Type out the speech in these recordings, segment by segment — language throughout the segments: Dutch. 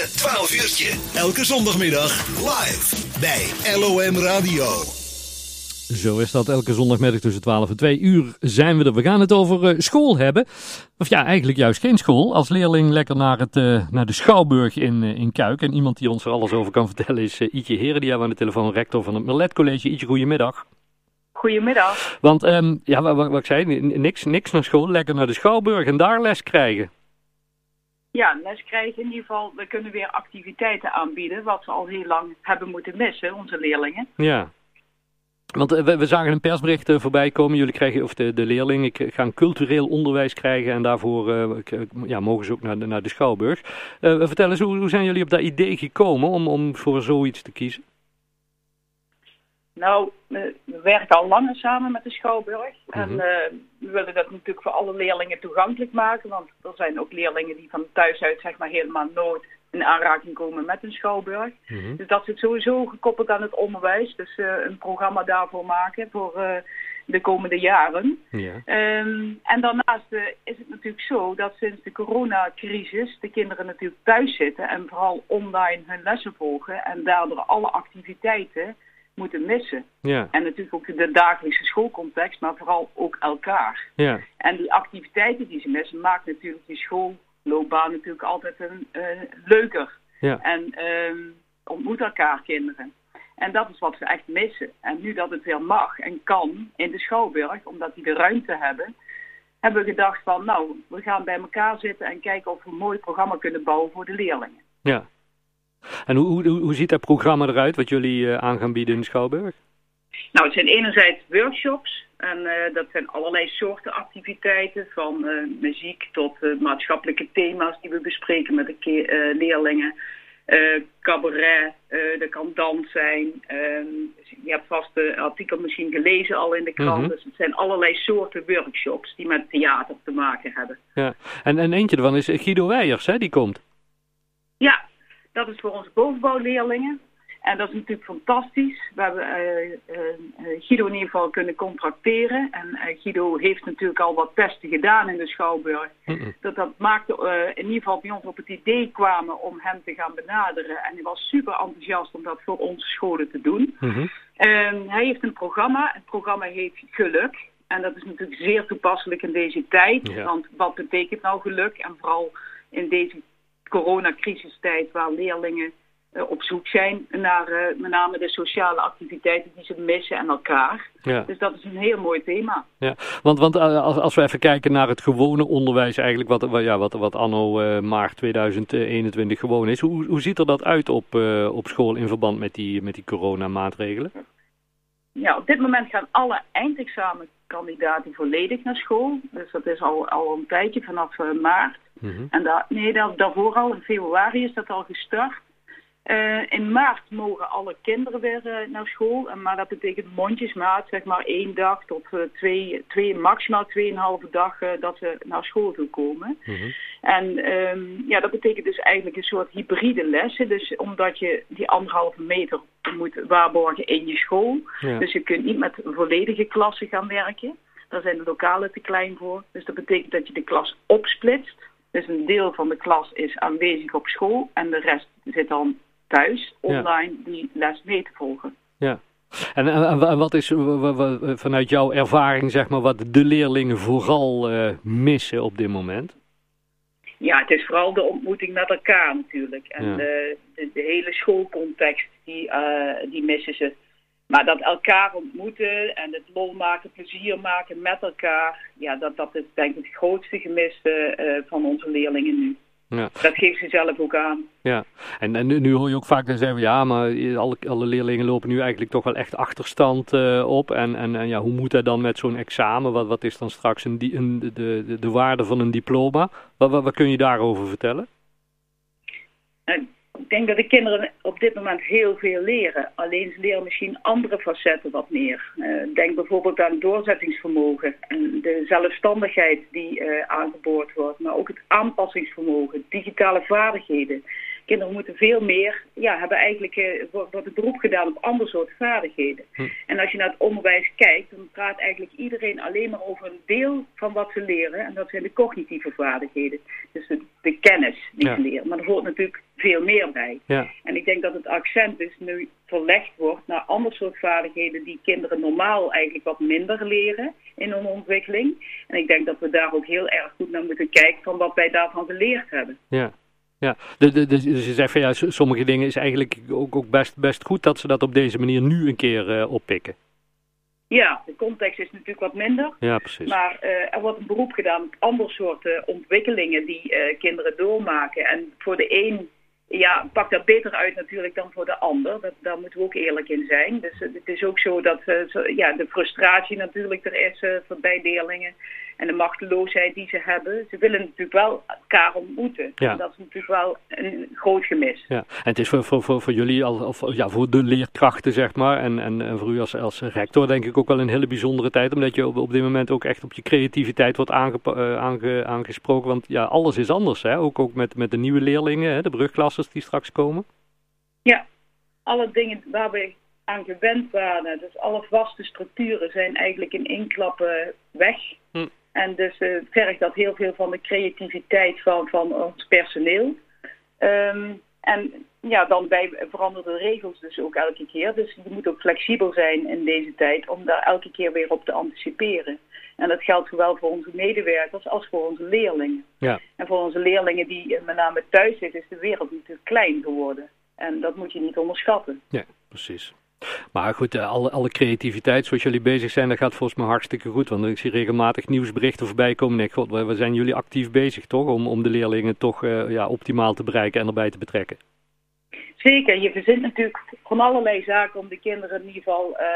Het 12 uurtje. Elke zondagmiddag live bij LOM Radio. Zo is dat elke zondagmiddag tussen 12 en 2 uur zijn we er. We gaan het over eh, school hebben. Of ja, eigenlijk juist geen school. Als leerling lekker naar, het, eh, naar de Schouwburg in, uh, in Kuik. En iemand die ons er alles over kan vertellen is Ietje Heren. Die hebben we aan de telefoon, rector van het Merlet College. Ietje, goedemiddag. Goedemiddag. Want um, ja, wat, wat, ik zei, niks, niks naar school, lekker naar de Schouwburg en daar les krijgen. Ja, les krijgen in ieder geval. We kunnen weer activiteiten aanbieden, wat we al heel lang hebben moeten missen, onze leerlingen. Ja. Want we, we zagen een persbericht uh, voorbij komen. Jullie krijgen, of de, de leerlingen gaan cultureel onderwijs krijgen en daarvoor ja, mogen ze ook naar de, naar de Schouwburg. Uh, vertel eens, hoe, hoe zijn jullie op dat idee gekomen om, om voor zoiets te kiezen? Nou, we, werken al langer samen met de Schouwburg. En uh, we willen dat natuurlijk voor alle leerlingen toegankelijk maken. Want er zijn ook leerlingen die van thuis uit zeg maar helemaal nooit in aanraking komen met een Schouwburg. Mm -hmm. Dus dat zit sowieso gekoppeld aan het onderwijs. Dus uh, een programma daarvoor maken voor uh, de komende jaren. Ja. Um, en daarnaast is het natuurlijk zo dat sinds de coronacrisis de kinderen natuurlijk thuis zitten. En vooral online hun lessen volgen. En daardoor alle activiteiten moeten missen. Ja. En natuurlijk ook de dagelijkse schoolcontext, maar vooral ook elkaar. Ja. En die activiteiten die ze missen, maakt natuurlijk die schoolloopbaan natuurlijk altijd een, uh, leuker. Ja. En um, ontmoet elkaar kinderen. En dat is wat we echt missen. En nu dat het weer mag en kan in de Schouwburg, omdat die de ruimte hebben, hebben we gedacht van nou, we gaan bij elkaar zitten en kijken of we een mooi programma kunnen bouwen voor de leerlingen. Ja. En hoe, hoe, hoe ziet dat programma eruit wat jullie uh, aan gaan bieden in de Schouwburg? Nou, het zijn enerzijds workshops. En uh, dat zijn allerlei soorten activiteiten. Van uh, muziek tot maatschappelijke thema's die we bespreken met de leerlingen. cabaret, er kan dans zijn. je hebt vast het artikel misschien gelezen al in de krant. Mhm. Mm -hmm. Dus het zijn allerlei soorten workshops die met theater te maken hebben. Ja. En, en eentje ervan is Guido Weijers, hè? Die komt. Ja, dat is voor onze bovenbouwleerlingen. En dat is natuurlijk fantastisch. We hebben uh, uh, Guido in ieder geval kunnen contracteren. En Guido heeft natuurlijk al wat testen gedaan in de Schouwburg. Mm -mm. Dat, dat maakte in ieder geval bij ons op het idee kwamen om hem te gaan benaderen. En hij was super enthousiast om dat voor onze scholen te doen. Mm -hmm. hij heeft een programma. Het programma heet Geluk. En dat is natuurlijk zeer toepasselijk in deze tijd. Ja. Want wat betekent nou geluk? En vooral in deze coronacrisistijd waar leerlingen uh, op zoek zijn naar uh, met name de sociale activiteiten die ze missen en elkaar. Ja. Dus dat is een heel mooi thema. Ja, want, want uh, als, als we even kijken naar het gewone onderwijs eigenlijk, wat, ja, wat, wat anno maart 2021 gewoon is. Hoe, hoe ziet er dat uit op, op school in verband met die, met die coronamaatregelen? Ja, op dit moment gaan alle eindexamenkandidaten volledig naar school. Dus dat is al, al een tijdje vanaf maart. Mm -hmm. En nee, daar, daarvoor al, in februari is dat al gestart. Uh, in maart mogen alle kinderen weer uh, naar school. En, maar dat betekent mondjesmaat, zeg maar één dag tot uh, twee, twee, maximaal tweeënhalve dag dat ze naar school toe komen. Mm -hmm. En um, ja, dat betekent dus eigenlijk een soort hybride lessen. Dus omdat je die anderhalve meter moet waarborgen in je school. Ja. Dus je kunt niet met volledige klassen gaan werken. Daar zijn de lokalen te klein voor. Dus dat betekent dat je de klas opsplitst. Dus een deel van de klas is aanwezig op school en de rest zit dan thuis online ja. die les mee te volgen. Ja. En, en, en wat is vanuit jouw ervaring, zeg maar, wat de leerlingen vooral uh, missen op dit moment? Ja, het is vooral de ontmoeting met elkaar natuurlijk. En ja. de, de, de, hele schoolcontext, die, uh, die missen ze. Maar dat elkaar ontmoeten en het lol maken, plezier maken met elkaar, ja, dat, dat is denk ik het grootste gemis uh, van onze leerlingen nu. Ja. Dat geeft ze zelf ook aan. Ja, en, en nu, nu hoor je ook vaak zeggen, ja, maar alle, alle leerlingen lopen nu eigenlijk toch wel echt achterstand uh, op. En, en, en, ja, hoe moet dat dan met zo'n examen? Wat, wat is dan straks een, een, de, de, de waarde van een diploma? Wat, wat, wat kun je daarover vertellen? Ik denk dat de kinderen op dit moment heel veel leren. Alleen ze leren misschien andere facetten wat meer. Uh, denk bijvoorbeeld aan doorzettingsvermogen en de zelfstandigheid die uh, aangeboord wordt. Maar ook het aanpassingsvermogen, digitale vaardigheden. Kinderen moeten veel meer, ja, hebben eigenlijk uh, wordt een beroep gedaan op ander soort vaardigheden. Hm. En als je naar het onderwijs kijkt, dan praat eigenlijk iedereen alleen maar over een deel van wat ze leren. En dat zijn de cognitieve vaardigheden. Dus de, de kennis die ze leren. Maar er hoort natuurlijk veel meer bij. Ja. En ik denk dat het accent dus nu verlegd wordt naar ander soort vaardigheden die kinderen normaal eigenlijk wat minder leren in hun ontwikkeling. En ik denk dat we daar ook heel erg goed naar moeten kijken van wat wij daarvan geleerd hebben. Ja. Ja, dus je zegt van ja, sommige dingen is eigenlijk ook, ook best, best goed dat ze dat op deze manier nu een keer uh, oppikken. Ja, de context is natuurlijk wat minder. Ja, precies. Maar uh, er wordt een beroep gedaan op andere soorten ontwikkelingen die uh, kinderen doormaken. En voor de een ja, pakt dat beter uit natuurlijk dan voor de ander. Dat, daar moeten we ook eerlijk in zijn. Dus het is ook zo dat ja, de frustratie natuurlijk er is voor bij leerlingen en de machteloosheid die ze hebben. Ze willen natuurlijk wel elkaar ontmoeten. Ja. En dat is natuurlijk wel een groot gemis. Ja. En het is voor, voor, voor, voor jullie, al, of, ja, voor de leerkrachten zeg maar, en, en, en voor u als, als rector denk ik ook wel een hele bijzondere tijd. Omdat je op, op dit moment ook echt op je creativiteit wordt aange, uh, aange, aangesproken. Want ja, alles is anders. Hè? Ook, ook met, met de nieuwe leerlingen, hè? de brugklassers die straks komen. Ja, alle dingen waar we aan gewend waren. Dus alle vaste structuren zijn eigenlijk in één klap weg. Hm. En dus uh, vergt dat heel veel van de creativiteit van, van ons personeel. Um, en ja, dan bij veranderde regels dus ook elke keer. Dus je moet ook flexibel zijn in deze tijd om daar elke keer weer op te anticiperen. En dat geldt zowel voor onze medewerkers als voor onze leerlingen. Ja. En voor onze leerlingen die met name thuis zitten, is de wereld natuurlijk klein geworden. En dat moet je niet onderschatten. Ja, precies. Maar goed, eh, alle, alle creativiteit zoals jullie bezig zijn, dat gaat volgens mij hartstikke goed. Want ik zie regelmatig nieuwsberichten voorbij komen. Ik, god, we zijn jullie actief bezig toch? Om, om de leerlingen toch uh, ja, optimaal te bereiken en erbij te betrekken. Zeker, je verzint natuurlijk van allerlei zaken om de kinderen in ieder geval uh,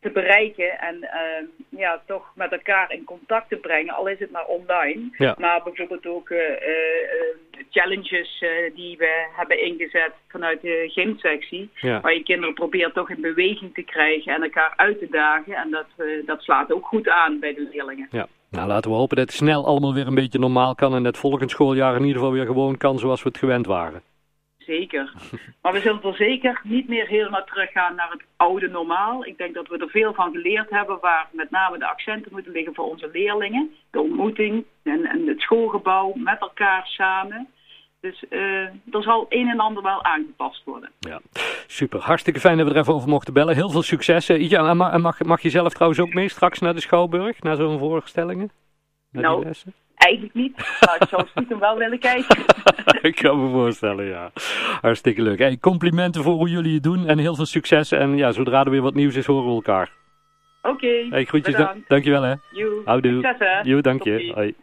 te bereiken en uh, ja, toch met elkaar in contact te brengen, al is het maar online. Ja. Maar bijvoorbeeld ook challenges die we hebben ingezet vanuit de gymsectie, ja. waar je kinderen probeert toch in beweging te krijgen en elkaar uit te dagen. En dat, dat slaat ook goed aan bij de leerlingen. Ja. Nou, laten we hopen dat het snel allemaal weer een beetje normaal kan en dat volgend schooljaar in ieder geval weer gewoon kan zoals we het gewend waren. Zeker. Maar we zullen er zeker niet meer helemaal teruggaan naar het oude normaal. Ik denk dat we er veel van geleerd hebben waar met name de accenten moeten liggen voor onze leerlingen. De ontmoeting en, en het schoolgebouw met elkaar samen. Dus uh, er zal een en ander wel aangepast worden. Ja, super. Hartstikke fijn dat we er even over mochten bellen. Heel veel succes. Ja, mag, mag je zelf trouwens ook mee straks naar de Schouwburg, naar zo'n voorstellingen? nou, Eigenlijk niet, maar ik zou stiekem wel willen kijken. ik kan me voorstellen, ja. Hartstikke leuk. Hey, complimenten voor hoe jullie het doen en heel veel succes. En ja, zodra er weer wat nieuws is, horen we elkaar. Oké, okay, hey, groetjes, da dankjewel hè. Joe, Houdoe. Succes hè. dank je. Hoi.